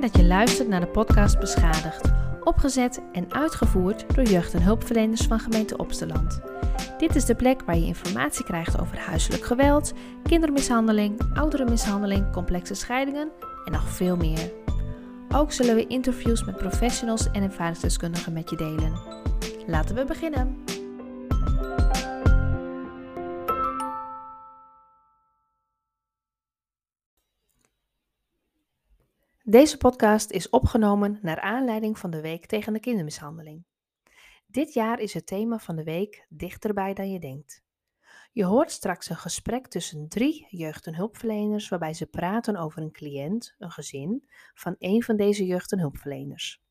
Dat je luistert naar de podcast Beschadigd, opgezet en uitgevoerd door jeugd- en hulpverleners van gemeente Opsteland. Dit is de plek waar je informatie krijgt over huiselijk geweld, kindermishandeling, ouderenmishandeling, complexe scheidingen en nog veel meer. Ook zullen we interviews met professionals en ervaringsdeskundigen met je delen. Laten we beginnen. Deze podcast is opgenomen naar aanleiding van de Week tegen de Kindermishandeling. Dit jaar is het thema van de week Dichterbij dan je denkt. Je hoort straks een gesprek tussen drie jeugd- en hulpverleners waarbij ze praten over een cliënt, een gezin, van een van deze jeugd- en hulpverleners.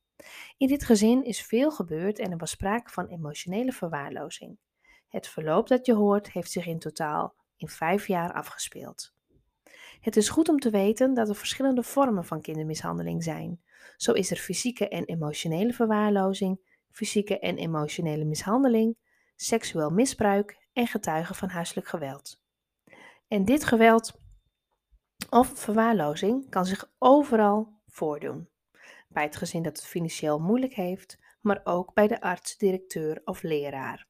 In dit gezin is veel gebeurd en er was sprake van emotionele verwaarlozing. Het verloop dat je hoort heeft zich in totaal in vijf jaar afgespeeld. Het is goed om te weten dat er verschillende vormen van kindermishandeling zijn. Zo is er fysieke en emotionele verwaarlozing, fysieke en emotionele mishandeling, seksueel misbruik en getuigen van huiselijk geweld. En dit geweld of verwaarlozing kan zich overal voordoen. Bij het gezin dat het financieel moeilijk heeft, maar ook bij de arts, directeur of leraar.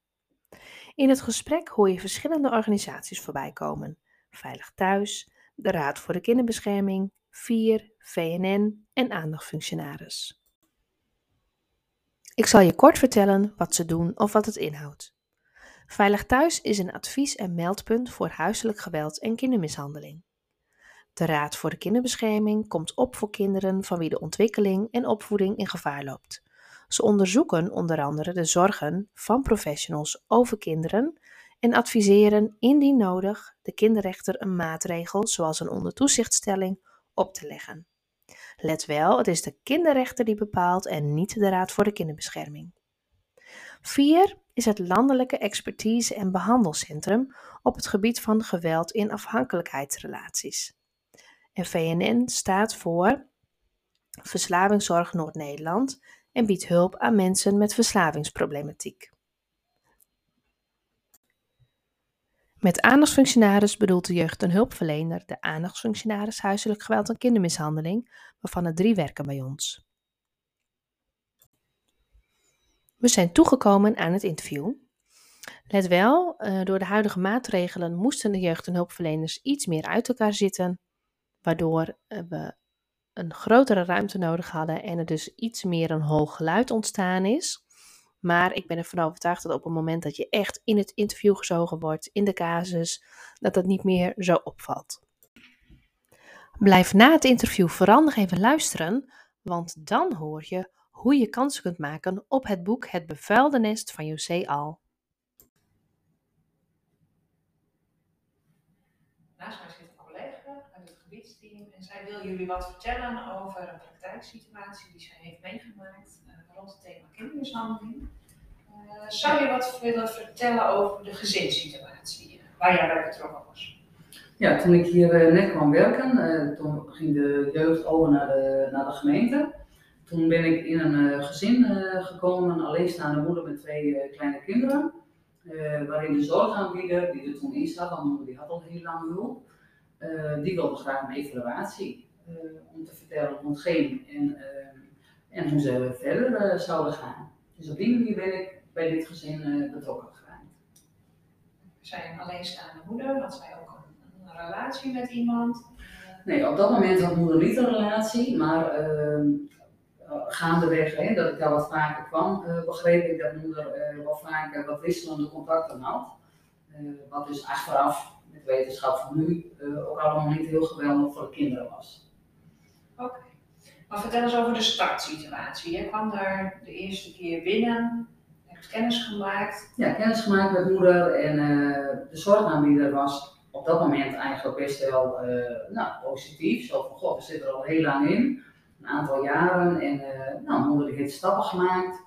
In het gesprek hoor je verschillende organisaties voorbij komen. Veilig Thuis, de Raad voor de Kinderbescherming, VIER, VNN en aandachtfunctionaris. Ik zal je kort vertellen wat ze doen of wat het inhoudt. Veilig Thuis is een advies- en meldpunt voor huiselijk geweld en kindermishandeling. De Raad voor de Kinderbescherming komt op voor kinderen van wie de ontwikkeling en opvoeding in gevaar loopt. Ze onderzoeken onder andere de zorgen van professionals over kinderen en adviseren indien nodig de kinderrechter een maatregel, zoals een ondertoezichtstelling, op te leggen. Let wel, het is de kinderrechter die bepaalt en niet de Raad voor de Kinderbescherming. 4 is het landelijke expertise- en behandelcentrum op het gebied van geweld in afhankelijkheidsrelaties. En VNN staat voor Verslavingszorg Noord-Nederland en biedt hulp aan mensen met verslavingsproblematiek. Met aandachtsfunctionaris bedoelt de jeugd- en hulpverlener de aandachtsfunctionaris huiselijk geweld en kindermishandeling, waarvan er drie werken bij ons. We zijn toegekomen aan het interview. Let wel, eh, door de huidige maatregelen moesten de jeugd- en hulpverleners iets meer uit elkaar zitten, waardoor eh, we een grotere ruimte nodig hadden en er dus iets meer een hoog geluid ontstaan is. Maar ik ben ervan overtuigd dat op het moment dat je echt in het interview gezogen wordt, in de casus, dat dat niet meer zo opvalt. Blijf na het interview vooral nog even luisteren, want dan hoor je hoe je kansen kunt maken op het boek Het bevuilde nest van José Al. Naast mij zit een collega uit het gebiedsteam en zij wil jullie wat vertellen over een praktijksituatie die zij heeft meegemaakt rond het thema kindermishandeling. Uh, zou je wat willen vertellen over de gezinssituatie waar jij bij betrokken was? Ja, toen ik hier uh, net kwam werken, toen ging de jeugd over naar de, naar de gemeente. Toen ben ik in een gezin gekomen, een alleenstaande moeder met twee kleine kinderen. Waarin de zorgaanbieder, die er toen in zat, want die had al heel lang hulp, die wilde graag een evaluatie om te vertellen het ging en, en hoe ze verder zouden gaan. Dus op die manier ben ik bij dit gezin betrokken geraakt. Zij een alleenstaande moeder, had zij ook een, een relatie met iemand? Nee, op dat moment had moeder niet een relatie, maar gaandeweg, hè, dat ik daar wat vaker kwam, uh, begreep ik dat moeder uh, wel vaker wat wisselende contacten had. Uh, wat dus achteraf, met wetenschap van nu, ook allemaal niet heel geweldig voor de kinderen was. Maar vertel eens over de startsituatie. Jij kwam daar de eerste keer binnen, hebt kennis gemaakt. Ja, kennis gemaakt met moeder en de zorgaanbieder was op dat moment eigenlijk best wel nou, positief. Zo van, goh, we zitten er al heel lang in een aantal jaren en uh, nou, moeder heeft stappen gemaakt.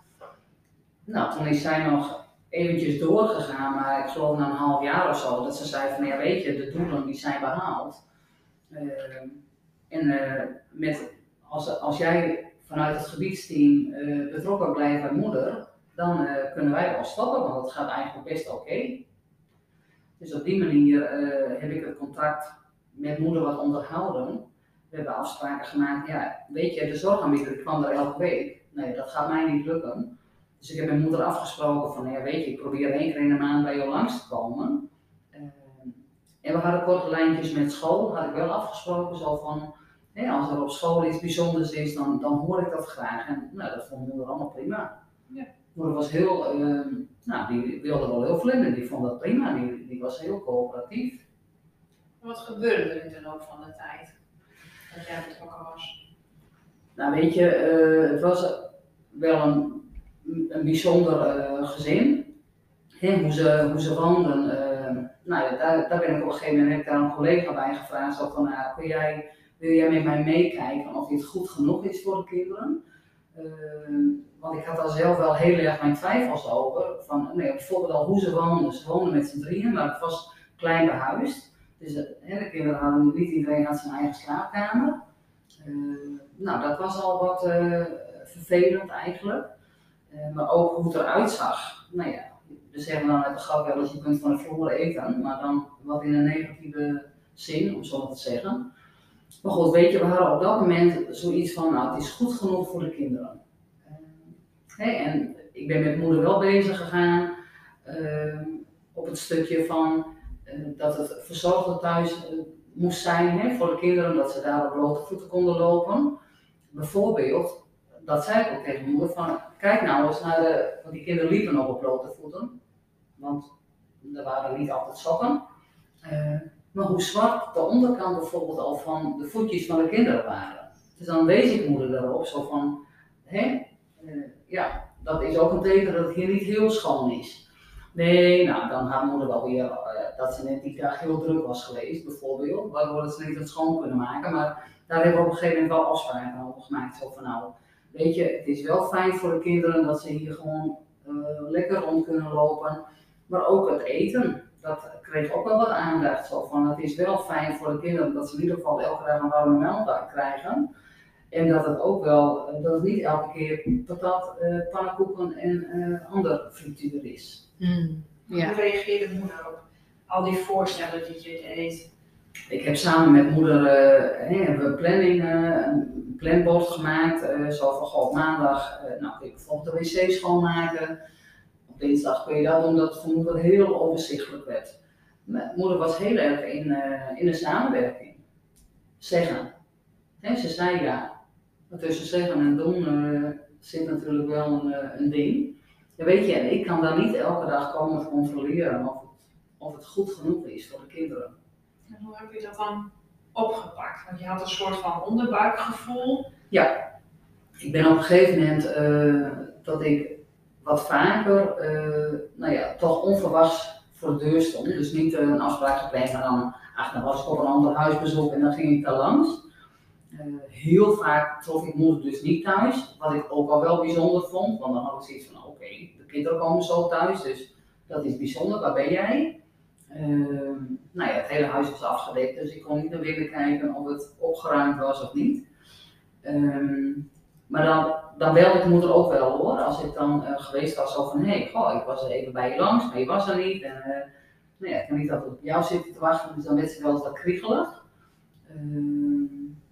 Nou, toen is zij nog eventjes doorgegaan, maar ik geloof na een half jaar of zo, dat ze zei van ja weet je, de doelen die zijn behaald. Uh, en uh, met, als, als jij vanuit het gebiedsteam betrokken blijft bij moeder, dan kunnen wij wel stoppen, want het gaat eigenlijk best oké. Dus op die manier heb ik het contact met moeder wat onderhouden. we hebben afspraken gemaakt. Ja, weet je, de zorgaanbieder kwam er elke week. Nee, dat gaat mij niet lukken. Dus ik heb met moeder afgesproken van, ja weet je, ik probeer één keer in de maand bij jou langs te komen. Eh, en we hadden korte lijntjes met school, had ik wel afgesproken, zo van, hè, als er op school iets bijzonders is, dan, dan hoor ik dat graag. En nou, dat vond moeder allemaal prima. Ja. Moeder was heel, eh, nou, die wilde wel heel vlinder, die vond dat prima, die, die was heel coöperatief. Wat gebeurde er in de loop van de tijd dat jij betrokken was? Nou weet je, eh, het was wel een, een bijzonder eh, gezin. Hoe, ze, hoe ze woonden, eh, nou daar, daar ben ik op een gegeven moment heb ik daar een collega bij gevraagd. Zo van, nou, kun jij, wil jij met mij meekijken of dit goed genoeg is voor de kinderen? want ik had daar zelf wel heel erg mijn twijfels over. Van, nee, bijvoorbeeld al hoe ze woonden. Ze woonden met z'n drieën, maar het was klein behuisd. Dus hè, de kinderen hadden niet iedereen had zijn eigen slaapkamer. nou, dat was al wat vervelend eigenlijk. Maar ook hoe het eruit zag. Nou ja, we zeggen dan uit de grap wel eens je kunt van de vloer eten, maar dan wat in een negatieve zin, om zo te zeggen. Maar goed, weet je, we hadden op dat moment zoiets van, nou het is goed genoeg voor de kinderen. Uh, en ik ben met moeder wel bezig gegaan uh, op het stukje van dat het verzorgde thuis moest zijn voor de kinderen, dat ze daar op blote voeten konden lopen. Bijvoorbeeld dat zei ik ook tegen moeder van, kijk nou eens naar de, want die kinderen liepen nog op blote voeten, want er waren niet altijd sokken. Maar hoe zwart de onderkant bijvoorbeeld al van de voetjes van de kinderen waren. Dus dan wees ik moeder daarop, zo van, hé, uh, ja, dat is ook een teken dat het hier niet heel schoon is. Nee, nou, dan had moeder wel weer uh, dat ze net die dag heel druk was geweest, bijvoorbeeld, waardoor ze niet het schoon kunnen maken. Maar daar hebben we op een gegeven moment wel afspraken over gemaakt. Zo van, nou, weet je, het is wel fijn voor de kinderen dat ze hier gewoon uh, lekker rond kunnen lopen. Maar ook het eten, dat kreeg ook wel wat aandacht. Zo van, het is wel fijn voor de kinderen dat ze in ieder geval elke dag een warme maaltijd krijgen. En dat het ook wel, dat het niet elke keer patat, uh, pannenkoeken en uh, ander frituur is. Mm, ja. Hoe reageerde moeder op al die voorstellen die je deed? Ik heb samen met moeder uh, hebben we planning, een planbord gemaakt. Uh, zo van goh, op maandag uh, nou, kun je bijvoorbeeld de wc schoonmaken. Dinsdag kun je dat doen, dat moeder heel overzichtelijk werd. Mijn moeder was heel erg in, in de samenwerking. Zeggen. He, ze zei ja. Maar tussen zeggen en doen zit natuurlijk wel een, een ding. Ja, weet je, en ik kan daar niet elke dag komen controleren of het, of het goed genoeg is voor de kinderen. En hoe heb je dat dan opgepakt? Want je had een soort van onderbuikgevoel. Ja, ik ben op een gegeven moment uh, dat ik wat vaker, uh, nou ja, toch onverwachts voor de deur stond. Dus niet uh, een afspraak gepland, maar dan, ach, dan was ik op een ander huisbezoek en dan ging ik daar langs. heel vaak trof ik moeder dus niet thuis, wat ik ook al wel bijzonder vond, want dan had ik zoiets van, oké, okay, de kinderen komen zo thuis, dus dat is bijzonder, waar ben jij? Uh, nou ja, het hele huis was afgedekt, dus ik kon niet naar binnen kijken of het opgeruimd was of niet. Um, maar dan, dan belde ik moeder ook wel hoor, als ik dan uh, geweest was zo van, hé, hey, ik was er even bij je langs, maar je was er niet. En uh, nou ja, ik kan niet altijd op jou zitten te wachten, dus dan werd ze wel eens wat kriegelig. Um,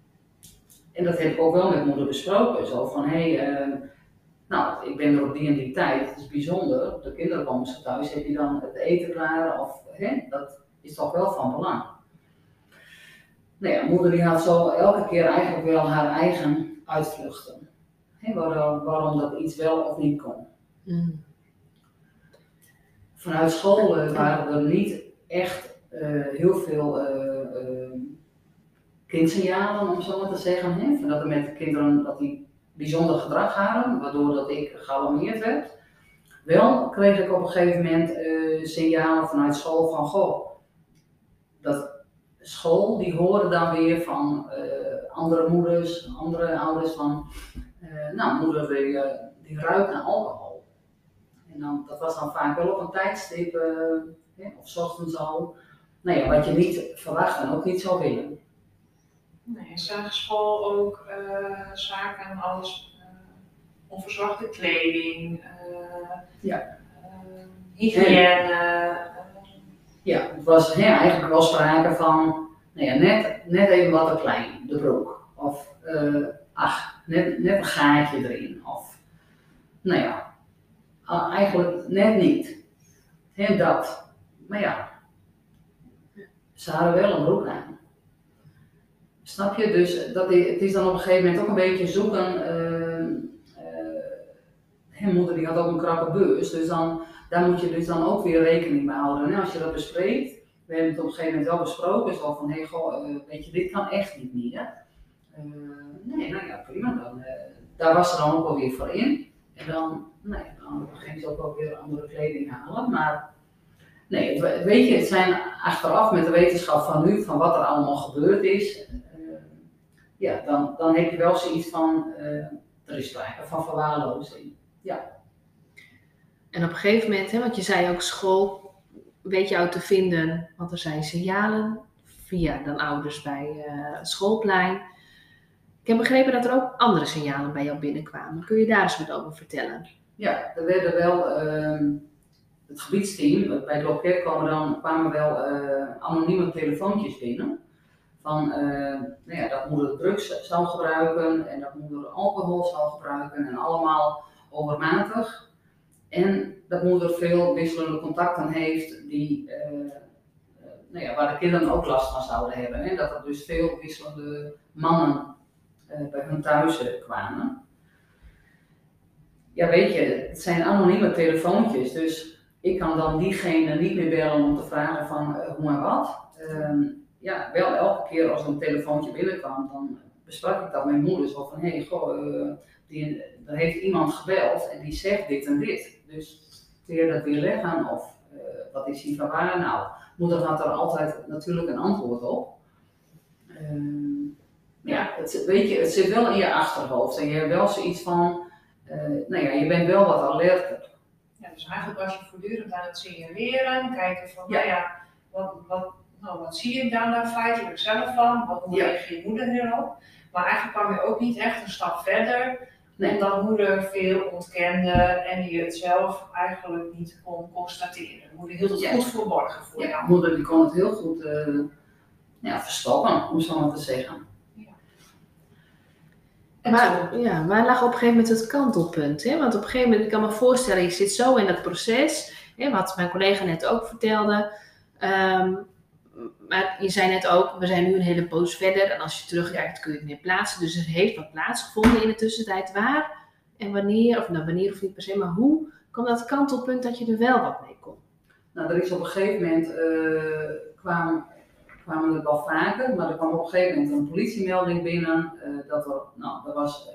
en dat heb ik ook wel met moeder besproken, zo van, hé, hey, nou, ik ben er op die en die tijd, het is bijzonder, de kinderen komen zo thuis, heb je dan het eten klaar of hè, dat is toch wel van belang. Nou ja, moeder die had zo elke keer eigenlijk wel haar eigen uitvluchten. Waarom, waarom dat iets wel of niet kon. Mm. Vanuit school uh, waren er niet echt uh, heel veel uh, kindsignalen, om zo maar te zeggen. Hè? Van dat er met de kinderen dat die bijzonder gedrag hadden, waardoor dat ik gealarmeerd werd. Wel kreeg ik op een gegeven moment signalen vanuit school van, goh, dat school die horen dan weer van andere moeders, andere ouders van, uh, nou moeder die, die ruikt naar alcohol. En dan, dat was dan vaak wel op een tijdstip, ja, of ochtends al, nou ja, wat je niet verwacht en ook niet zou willen. Nee, zag school ook zaken als onverzorgde kleding, ja. hygiëne. Ja, het was ja, eigenlijk wel sprake van nou ja, net, net even wat te klein, de broek. Of eh, ach, net, net een gaatje erin. Of nou ja, eigenlijk net niet. En dat. Maar ja, ze hadden wel een broek aan. Snap je? Dus dat is, het is dan op een gegeven moment ook een beetje zoeken. eh, eh, Mijn moeder die had ook een krappe beurs, dus dan, daar moet je dus dan ook weer rekening mee houden. En als je dat bespreekt, we hebben het op een gegeven moment wel besproken, zo van, hé, hey, goh, eh, weet je, dit kan echt niet meer. Eh, nee, nou ja, prima, dan, eh, daar was ze dan ook wel weer voor in. En dan, nee, dan ging ze ook wel weer andere kleding halen, maar nee, weet je, het zijn achteraf met de wetenschap van nu, van wat er allemaal gebeurd is, eh, ja, dan, dan heb je wel zoiets van, er sprake van verwaarlozing. En op een gegeven moment, hè, want je zei ook school, weet jou te vinden, want er zijn signalen via dan ouders bij het schoolplein. Ik heb begrepen dat er ook andere signalen bij jou binnenkwamen. Kun je daar eens wat over vertellen? Ja, er werden wel, ehm, het gebiedsteam, bij het loket kwamen dan, kwamen wel eh, anonieme telefoontjes binnen. Van eh, nou ja, dat moeder drugs zou gebruiken en dat moeder alcohol zou gebruiken en allemaal overmatig. En dat moeder veel wisselende contacten heeft die, eh, nou ja, waar de kinderen ook last van zouden hebben. Hè? Dat er dus veel wisselende mannen eh, bij hun thuis eh, kwamen ja, weet je, het zijn anonieme telefoontjes, dus ik kan dan diegene niet meer bellen om te vragen van eh, hoe en wat. Ehm, ja, wel elke keer als een telefoontje binnenkwam, dan besprak ik dat met mijn moeder. Zo van, hé, hey, die, er heeft iemand gebeld en die zegt dit en dit. Dus kun je dat weer leggen of wat is hier van waar? Nou, moeder had er altijd natuurlijk een antwoord op. Ehm, ja, het, weet je, het zit wel in je achterhoofd en je hebt wel zoiets van, eh, nou ja, je bent wel wat alerter. Ja, dus eigenlijk was je voortdurend aan het signaleren, kijken van, Ja. nou ja, wat, wat, nou, wat zie ik daar nou feitelijk zelf van? Wat, hoe Ja. reageert je moeder hierop? Maar eigenlijk kwam je ook niet echt een stap verder, Nee. omdat moeder veel ontkende en je het zelf eigenlijk niet kon constateren. Moeder hield het Ja. goed verborgen voor Ja, jou. moeder die kon het heel goed eh, ja, verstoppen, om zo maar te zeggen. Maar, toen- ja, waar lag op een gegeven moment het kantelpunt? Hè? Want op een gegeven moment, ik kan me voorstellen, je zit zo in dat proces, hè, wat mijn collega net ook vertelde. Ehm, maar je zei net ook, we zijn nu een hele poos verder en als je terugkijkt kun je het meer plaatsen. Dus er heeft wat plaatsgevonden in de tussentijd. Waar en wanneer, of nou wanneer of niet per se, maar hoe kwam dat kantelpunt dat je er wel wat mee kon? Nou, er is op een gegeven moment, eh, kwamen, kwamen er wel vaker, maar er kwam op een gegeven moment een politiemelding binnen eh, dat er, nou, er was eh,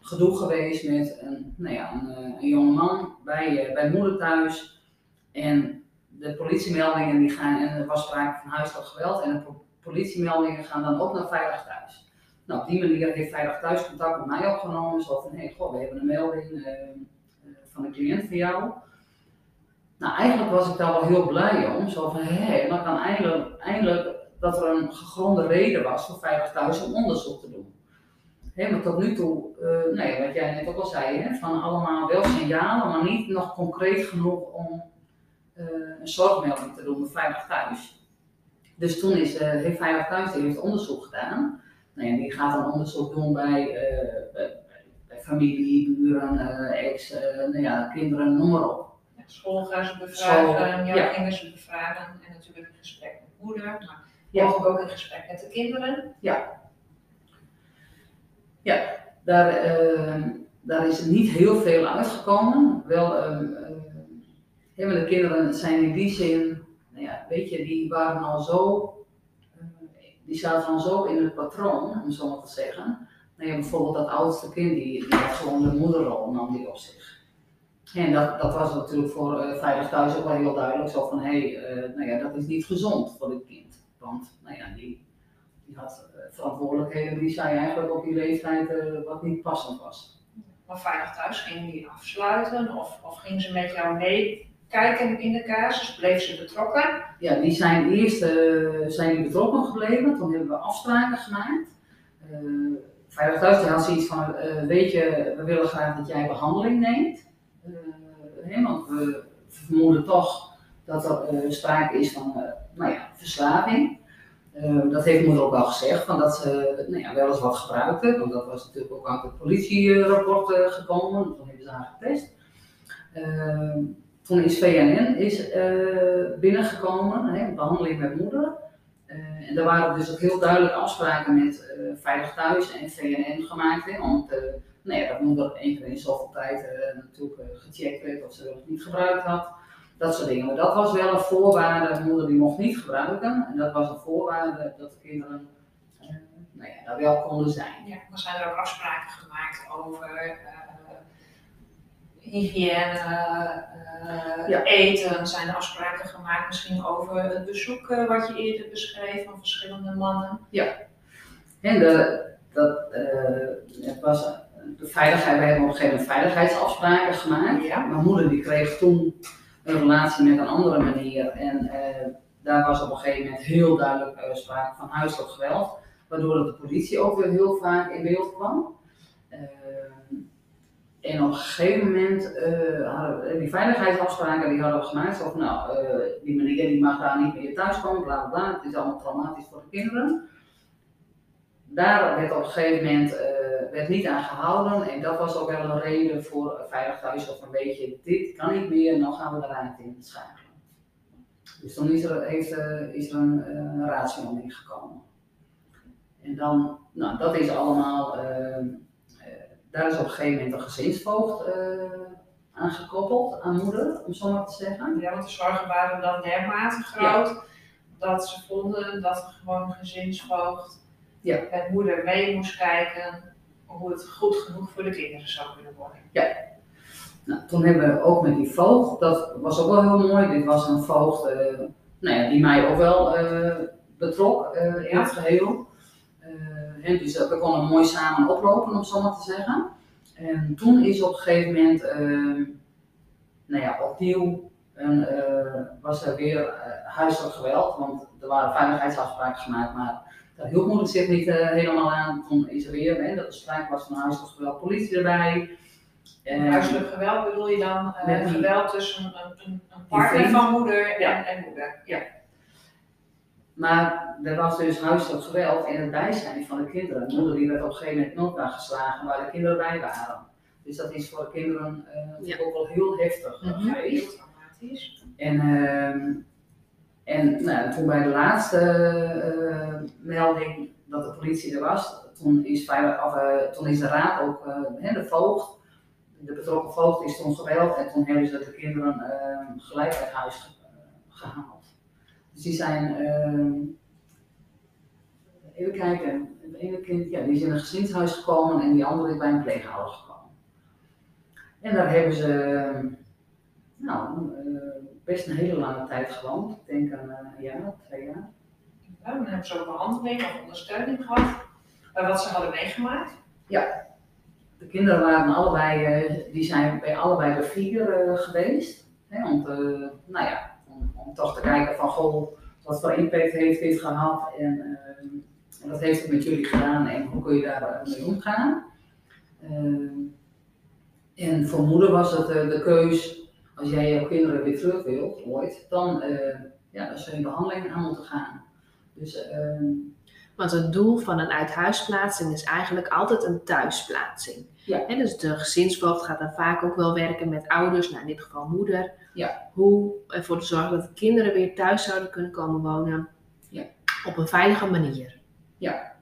gedoe geweest met een, nou ja, een, eh, een jonge man bij, bij moeder thuis. En de politiemeldingen die gaan, en er was sprake van huiselijk geweld, en de po- politiemeldingen gaan dan ook naar Veilig Thuis. Nou, op die manier heeft Veilig Thuis contact met mij opgenomen, zo van, hé, we hebben een melding van een cliënt van jou. Nou, eigenlijk was ik daar wel heel blij om. Zo van, hé, dan kan eindelijk, eindelijk dat er een gegronde reden was voor Veilig Thuis om onderzoek te doen. Hé, maar tot nu toe, eh nee, wat jij net ook al zei, hè, van allemaal wel signalen, maar niet nog concreet genoeg om eh, een zorgmelding te doen bij Veilig Thuis. Dus toen is, eh, heeft Veilig Thuis heeft onderzoek gedaan. Nou ja, die gaat dan onderzoek doen bij, familie, buren, ex, nou ja, kinderen, noem maar op. Ja, school gaan ze bevragen, School, jou ja. gingen ze bevragen en natuurlijk een gesprek met moeder, maar Ja. mogelijk ook een gesprek met de kinderen. Daar, eh, daar is niet heel veel uitgekomen. Wel, eh, ja, maar de kinderen zijn in die zin, nou ja, weet je, die waren al zo, eh, die zaten al zo in het patroon, om zo maar te zeggen. Nou ja, bijvoorbeeld dat oudste kind, die, die had gewoon de moederrol, nam die op zich. En dat, dat was natuurlijk voor eh, Veilig Thuis ook wel heel duidelijk, zo van, hé, hey, eh, nou ja, dat is niet gezond voor dit kind. Want, nou ja, die, die had eh, verantwoordelijkheden die zij eigenlijk op die leeftijd wat niet passend was. Maar veilig thuis gingen die afsluiten of, of gingen ze met jou meekijken in de casus? Bleef ze betrokken? Ja, die zijn eerst zijn die betrokken gebleven, toen hebben we afspraken gemaakt. Eh Veilig Thuis had zoiets van, weet je, we willen graag dat jij behandeling neemt. Hè, want we vermoeden toch dat er eh, sprake is van, eh, nou ja, verslaving. Eh, dat heeft moeder ook wel gezegd, van dat ze nou ja, wel eens wat gebruikte. Want dat was natuurlijk ook uit het politierapport gekomen. Toen hebben ze haar getest. Toen is VNN is, binnengekomen, hè, behandeling met moeder. en daar waren dus ook heel duidelijk afspraken met Veilig Thuis en VNN gemaakt. Hè, nou ja, dat moeder één keer in zoveel tijd natuurlijk gecheckt werd of ze het niet gebruikt had. Dat soort dingen. Maar dat was wel een voorwaarde. De moeder die mocht niet gebruiken. En dat was een voorwaarde dat de kinderen uh, nou ja, daar wel konden zijn. Ja, dan zijn er ook afspraken gemaakt over hygiëne, uh, ja. eten. Zijn er afspraken gemaakt misschien over het bezoek wat je eerder beschreef van verschillende mannen. Ja. En de, dat, het was de veiligheid, we hebben op een gegeven moment veiligheidsafspraken gemaakt. Ja. Mijn moeder die kreeg toen een relatie met een andere manier. En uh, daar was op een gegeven moment heel duidelijk uh, sprake van huiselijk geweld, waardoor de politie ook weer heel vaak in beeld kwam. Uh, en op een gegeven moment hadden die veiligheidsafspraken die hadden we gemaakt, zo van nou, die meneer die mag daar niet meer thuis komen, bla bla bla, het is allemaal traumatisch voor de kinderen. Daar werd op een gegeven moment werd niet aan gehouden. En dat was ook wel een reden voor Veilig Thuis of een beetje, dit kan niet meer, dan gaan we de raad in schakelen. Dus toen is er, heeft, uh, is er een, uh, een raadsmelding gekomen. En dan, nou dat is allemaal, uh, daar is op een gegeven moment een gezinsvoogd aan gekoppeld, aan moeder, om zo maar te zeggen. Ja, want de zorgen waren dan dermate groot dat ze vonden dat er gewoon een gezinsvoogd ja. met moeder mee moest kijken hoe het goed genoeg voor de kinderen zou kunnen worden. Ja. Nou, toen hebben we ook met die voogd, dat was ook wel heel mooi. Dit was een voogd uh, nou ja, die mij ook wel uh, betrok uh, in ja. het geheel. He, dus we konden mooi samen oplopen, om zo maar te zeggen. En toen is op een gegeven moment, nou ja, opnieuw was er weer huiselijk geweld, want er waren veiligheidsafspraken gemaakt, maar dat hield moeder zich niet uh, helemaal aan. Is er weer, hè, dat er sprake was van huiselijk geweld, politie erbij. En huiselijk geweld bedoel je dan uh, met geweld tussen een, een, een partner van moeder en, en moeder? Ja. Maar er was dus huiselijk geweld in het bijzijn van de kinderen. De moeder die werd op een gegeven moment nota geslagen waar de kinderen bij waren. Dus dat is voor de kinderen uh, ja. ook wel heel heftig mm -hmm. geweest. Heel traumatisch. En uh, en toen bij de laatste uh, melding dat de politie er was, toen is, of, uh, toen is de raad ook, uh, de voogd, de betrokken voogd is toen geweld en toen hebben ze de kinderen gelijk uit huis gehaald. Dus die zijn, even kijken, het ene kind ja, die is in een gezinshuis gekomen en die andere is bij een pleegouder gekomen. En daar hebben ze, nou, best een hele lange tijd gewoond. Ik denk aan een eh, jaar, twee jaar. Ja, dan hebben ze ook behandeling of ondersteuning gehad bij wat ze hadden meegemaakt. Ja, de kinderen waren allebei, uh, die zijn bij allebei de vier uh, geweest. Hè, om, te, nou ja, om, om, toch te kijken van goh, wat voor impact heeft dit gehad en, uh, en wat heeft het met jullie gedaan en hoe kun je daar mee omgaan. en voor moeder was het de keus als jij jouw kinderen weer terug wilt, ooit, dan, uh, ja, dan zul je behandeling aan moeten gaan. Dus, uh, Want het doel van een uithuisplaatsing is eigenlijk altijd een thuisplaatsing. Ja. En dus de gezinsvoogd gaat dan vaak ook wel werken met ouders, nou in dit geval moeder. Ja. Hoe ervoor te zorgen dat de kinderen weer thuis zouden kunnen komen wonen ja. op een veilige manier. Ja.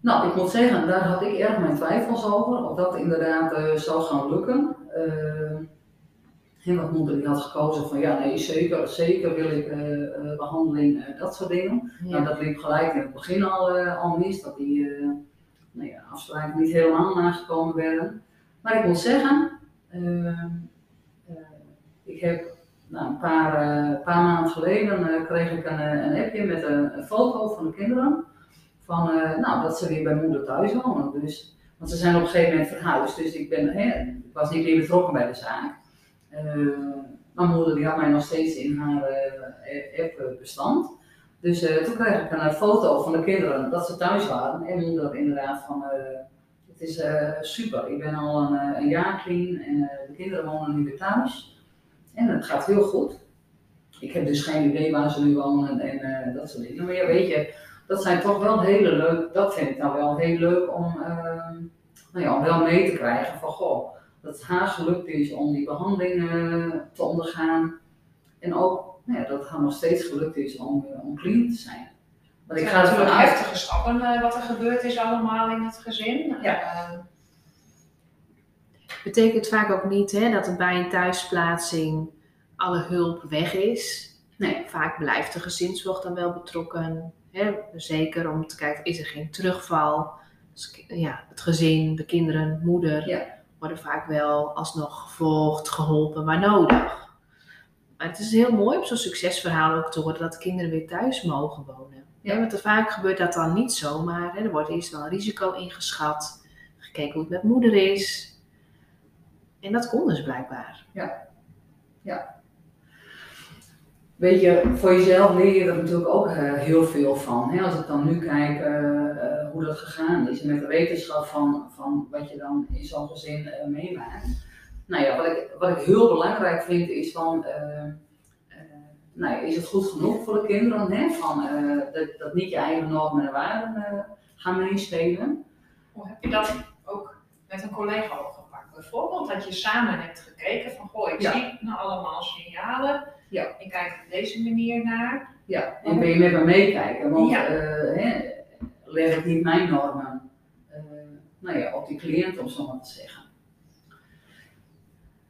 Nou, ik moet zeggen, daar had ik erg mijn twijfels over, of dat inderdaad uh, zou gaan lukken. Uh, en wat moeder die had gekozen van ja, nee, zeker, zeker wil ik uh, uh, behandeling, uh, dat soort dingen. Ja. Nou, dat liep gelijk in het begin al, al mis, dat die nou ja, afspraken niet helemaal nagekomen werden. Maar ik moet zeggen, ik heb nou, een paar, paar maanden geleden kreeg ik een, een appje met een, een, foto van de kinderen. Van nou, dat ze weer bij moeder thuis wonen. Dus, want ze zijn op een gegeven moment verhuisd, dus ik, ben, hè, ik was niet meer betrokken bij de zaak. Mijn moeder die had mij nog steeds in haar uh, app-bestand. Dus uh, toen kreeg ik een foto van de kinderen dat ze thuis waren. En moeder inderdaad van, het is super, ik ben al een, een jaar clean en de kinderen wonen nu weer thuis. En het gaat heel goed. ik heb dus geen idee waar ze nu wonen en eh, dat soort dingen. Maar ja, weet je, dat zijn toch wel hele leuk, dat vind ik nou wel heel leuk om, uh, nou ja, om wel mee te krijgen van goh, dat het haar gelukt is om die behandeling te ondergaan. En ook nou ja, dat het haar nog steeds gelukt is om, uh, om clean te zijn. Want ik ga natuurlijk uit... heftige stappen uh, wat er gebeurd is allemaal in het gezin. Ja. Uh, betekent vaak ook niet hè, dat er bij een thuisplaatsing alle hulp weg is. Nee, vaak blijft de gezinszorg dan wel betrokken. Hè, zeker om te kijken, is er geen terugval? Dus, ja, het gezin, de kinderen, moeder ja. Worden vaak wel alsnog gevolgd, geholpen waar nodig. Maar het is heel mooi om zo'n succesverhaal ook te horen dat de kinderen weer thuis mogen wonen. Ja. want er vaak gebeurt dat dan niet zomaar. Hè. Er wordt eerst wel een risico ingeschat, gekeken hoe het met moeder is. En dat kon dus blijkbaar. Ja. ja. Weet je, voor jezelf leer je er natuurlijk ook uh, heel veel van. Hè? Als ik dan nu kijk uh, uh, hoe dat gegaan is met de wetenschap van, van wat je dan in zo'n gezin meemaakt. Nou ja, wat ik, wat ik heel belangrijk vind is van, nou, is het goed genoeg voor de kinderen? Hè? Van, dat, dat niet je eigen normen en waarden gaan meespelen. Hoe heb je dat ook met een collega opgepakt? Bijvoorbeeld dat je samen hebt gekeken van, goh, ik Ja. zie nou allemaal signalen. Ja. Ik kijk op deze manier naar. Ja, en ben je met me meekijken, want Ja. eh, hè, leg ik niet mijn normen eh, nou ja, op die cliënt, om zo maar te zeggen.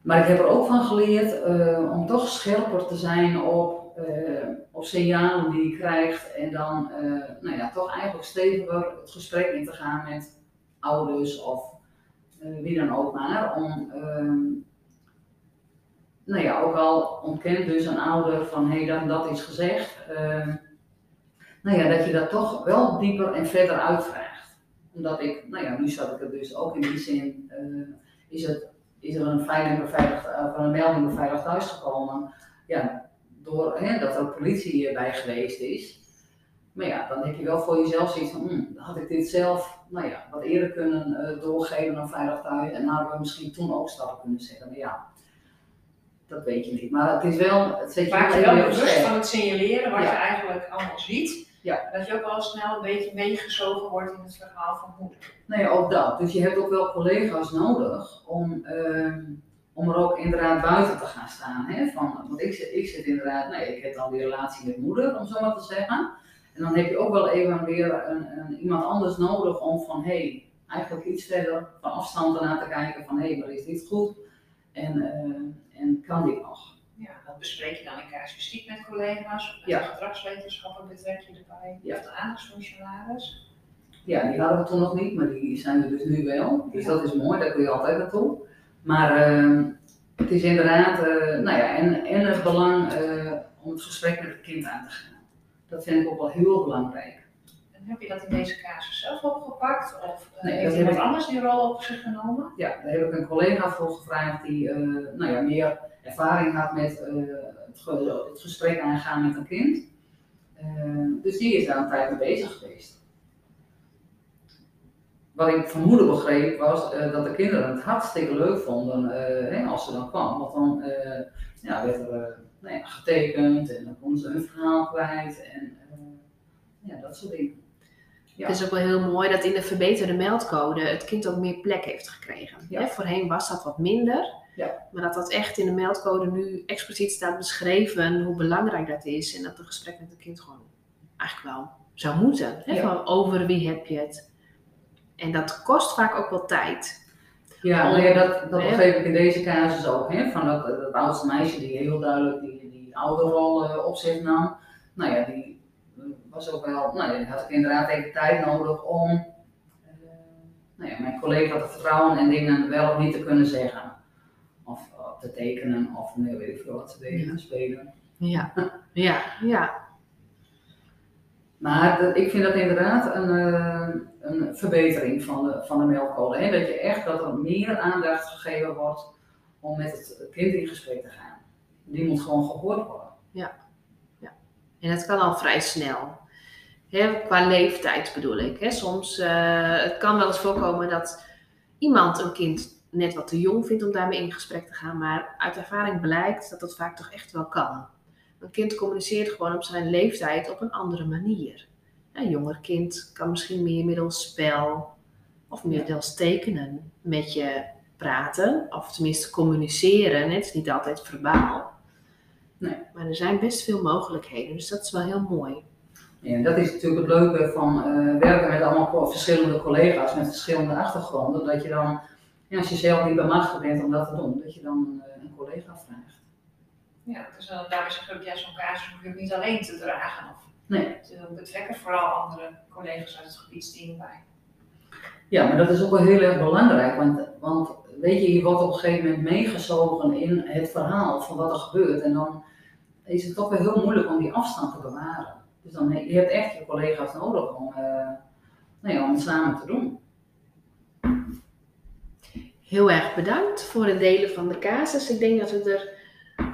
Maar ik heb er ook van geleerd eh, om toch scherper te zijn op, op signalen die je krijgt en dan nou ja, toch eigenlijk steviger het gesprek in te gaan met ouders of wie dan ook maar, om ehm, nou ja, ook al ontkent dus een ouder van hé, hey, dat, dat is gezegd, ehm, nou ja, dat je dat toch wel dieper en verder uitvraagt. Omdat ik, nou ja, nu zat ik er dus ook in die zin, eh, is, het, is er een, veilig beveiligd, uh, een melding beveiligd thuisgekomen, ja, door hè, dat er politie bij geweest is. Maar ja, dan heb je wel voor jezelf zoiets van, hm, had ik dit zelf, nou ja, wat eerder kunnen uh, doorgeven aan veilig thuis en hadden we misschien toen ook stappen kunnen zetten. Ja, dat weet je niet. Maar het is wel, het zet je Maak je wel bewust van het signaleren wat Ja. je eigenlijk allemaal ziet. Ja. Dat je ook wel snel een beetje meegezogen wordt in het verhaal van moeder. Nee, ook dat. Dus je hebt ook wel collega's nodig om, ehm, om er ook inderdaad buiten te gaan staan. Hè? Van, want ik, zit- ik zit inderdaad, nee, ik heb dan die relatie met moeder, om zo maar te zeggen. En dan heb je ook wel even weer een, een, iemand anders nodig om van, hé, hey, eigenlijk iets verder van afstand ernaar te kijken van, hé, hey, maar is dit goed? En, eh, en kan dit nog? Ja, dat bespreek je dan in casuïstiek met collega's. Of met Ja. de gedragswetenschapper betrek je erbij. Ja. Of de aandachtsfunctionaris. Ja, die hadden we toen nog niet, maar die zijn er dus nu wel. Dus Ja. dat is mooi, daar kun je altijd naartoe. Maar ehm, het is inderdaad, eh, nou ja, en, en het belang eh, om het gesprek met het kind aan te gaan. Dat vind ik ook wel heel belangrijk. Heb je dat in deze casus zelf opgepakt? Of uh, Nee, dat heeft iemand ik- anders die rol op zich genomen? Ja, daar heb ik een collega voor gevraagd die eh, nou ja, meer ervaring had met eh, het, ge- het gesprek aangaan met een kind. Eh, dus die is daar een tijd mee bezig geweest. Wat ik van moeder begreep was eh, dat de kinderen het hartstikke leuk vonden eh, hè, als ze dan kwam. Want dan eh, ja, werd er eh, nou ja, getekend en dan konden ze hun verhaal kwijt en eh, ja, dat soort dingen. Ja. Het is ook wel heel mooi dat in de verbeterde meldcode het kind ook meer plek heeft gekregen. Ja. Hè, voorheen was dat wat minder. Ja. Maar dat dat echt in de meldcode nu expliciet staat beschreven hoe belangrijk dat is. En dat een gesprek met het kind gewoon eigenlijk wel zou moeten. Hè? Van over wie heb je het. En dat kost vaak ook wel tijd. Ja, Om- nou ja, dat, dat begreep ik in deze casus ook. Hè? Van dat, dat oudste meisje die heel duidelijk die, die ouderrol eh, op zich nam. Nou ja, die was ook wel, nou ja, had ik inderdaad even tijd nodig om eh, nou ja, mijn collega te vertrouwen en dingen wel of niet te kunnen zeggen. Of eh, te tekenen of nee, weet ik veel wat ze deden, Ja. te spelen. Ja, ja, ja. Maar dat- ik vind dat inderdaad een, eh, een verbetering van de, van de meldcode. Hè? Dat je echt dat er meer aandacht gegeven wordt om met het kind in gesprek te gaan. Die moet gewoon gehoord worden. En het kan al vrij snel. Hè, qua leeftijd bedoel ik. Hè. Soms eh, het kan wel eens voorkomen dat iemand een kind net wat te jong vindt om daarmee in gesprek te gaan. Maar uit ervaring blijkt dat dat vaak toch echt wel kan. Een kind communiceert gewoon op zijn leeftijd op een andere manier. Een jonger kind kan misschien meer middels spel of middels tekenen met je praten, of tenminste communiceren. Het is niet altijd verbaal. Nee. Maar er zijn best veel mogelijkheden, dus dat is wel heel mooi. Ja, dat is natuurlijk het leuke van eh, werken met allemaal verschillende collega's met verschillende achtergronden. Dat je dan, ja, als je zelf niet bemachtigd bent om dat te doen, dat je dan uh, een collega vraagt. Ja, dus dan, daarom is het juist zo'n casus natuurlijk niet alleen te dragen. Of, Nee. dus dan betrek er vooral andere collega's uit het gebiedsteam bij. Ja, maar dat is ook wel heel erg belangrijk, want, want weet je, je wordt op een gegeven moment meegezogen in het verhaal van wat er gebeurt. En dan is het toch wel heel moeilijk om die afstand te bewaren. Dus dan, je hebt echt je collega's nodig om, uh, nou ja, om het samen te doen. Heel erg bedankt voor het delen van de casus. Ik denk dat we er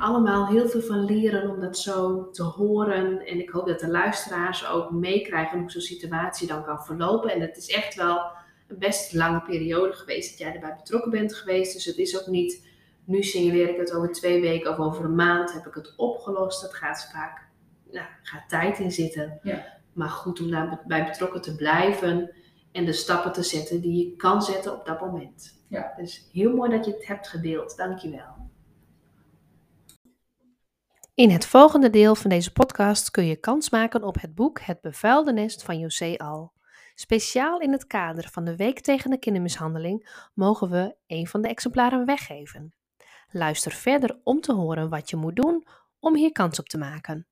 allemaal heel veel van leren om dat zo te horen. En ik hoop dat de luisteraars ook meekrijgen hoe zo'n situatie dan kan verlopen. En het is echt wel een best lange periode geweest dat jij erbij betrokken bent geweest. Dus het is ook niet, nu signaleer ik het over twee weken of over een maand heb ik het opgelost. Dat gaat vaak, nou, gaat tijd in zitten. Ja. Maar goed om daarbij betrokken te blijven en de stappen te zetten die je kan zetten op dat moment. Ja. Dus heel mooi dat je het hebt gedeeld. Dankjewel. In het volgende deel van deze podcast kun je kans maken op het boek Het bevuilde nest van José Al. Speciaal in het kader van de Week tegen de Kindermishandeling mogen we een van de exemplaren weggeven. Luister verder om te horen wat je moet doen om hier kans op te maken.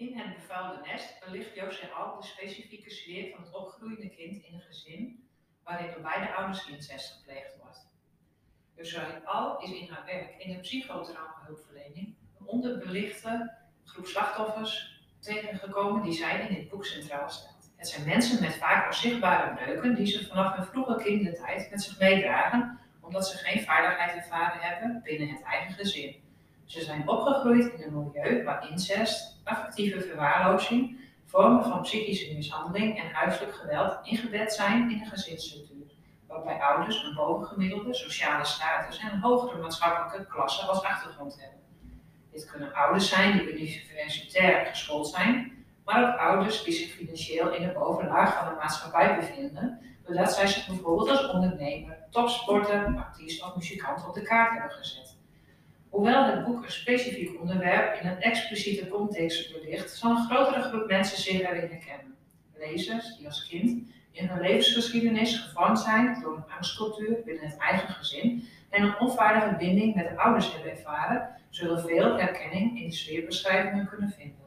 In het bevuilde nest belicht José Al de specifieke sfeer van het opgroeiende kind in een gezin waarin door beide ouders incest gepleegd wordt. José Al is in haar werk in de psychotraumahulpverlening een onderbelichte groep slachtoffers tegengekomen die zij in dit boek centraal stelt. Het zijn mensen met vaak onzichtbare breuken die ze vanaf hun vroege kindertijd met zich meedragen, omdat ze geen veiligheid ervaren hebben binnen het eigen gezin. Ze zijn opgegroeid in een milieu waar incest, affectieve verwaarlozing, vormen van psychische mishandeling en huiselijk geweld ingebed zijn in de gezinsstructuur, waarbij ouders een bovengemiddelde sociale status en een hogere maatschappelijke klasse als achtergrond hebben. Dit kunnen ouders zijn die universitair geschoold zijn, maar ook ouders die zich financieel in de bovenlaag van de maatschappij bevinden, doordat zij zich bijvoorbeeld als ondernemer, topsporter, artiest of muzikant op de kaart hebben gezet. Hoewel het boek een specifiek onderwerp in een expliciete context belicht, zal een grotere groep mensen zich erin herkennen. Lezers die als kind in hun levensgeschiedenis gevormd zijn door een angstcultuur binnen het eigen gezin en een onveilige binding met de ouders hebben ervaren, zullen veel herkenning in de sfeerbeschrijvingen kunnen vinden.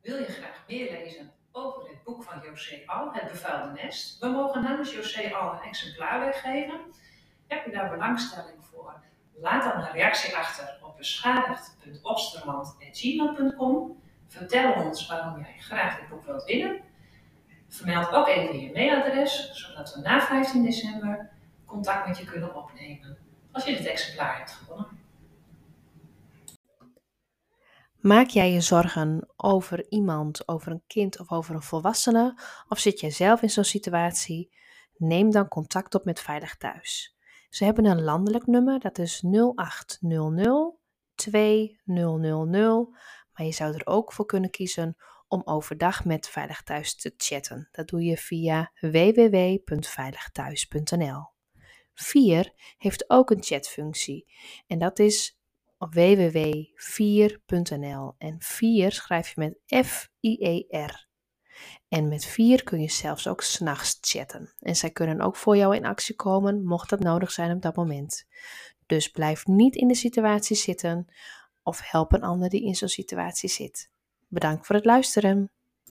Wil je graag meer lezen over het boek van José Al, Het bevuilde nest? We mogen namens José Al een exemplaar weggeven. Heb je daar belangstelling voor? Laat dan een reactie achter op beschadigd.obsterland.gmail.com. Vertel ons waarom jij graag dit boek wilt winnen. Vermeld ook even je mailadres, zodat we na 15 december contact met je kunnen opnemen als je dit exemplaar hebt gewonnen. Maak jij je zorgen over iemand, over een kind of over een volwassene? Of zit jij zelf in zo'n situatie? Neem dan contact op met Veilig Thuis. Ze hebben een landelijk nummer, dat is 0800 2000. Maar je zou er ook voor kunnen kiezen om overdag met Veilig Thuis te chatten. Dat doe je via www.veiligthuis.nl. 4 heeft ook een chatfunctie en dat is op www.4.nl. En 4 schrijf je met F-I-E-R. En met 4 kun je zelfs ook s'nachts chatten. En zij kunnen ook voor jou in actie komen, mocht dat nodig zijn op dat moment. Dus blijf niet in de situatie zitten of help een ander die in zo'n situatie zit. Bedankt voor het luisteren.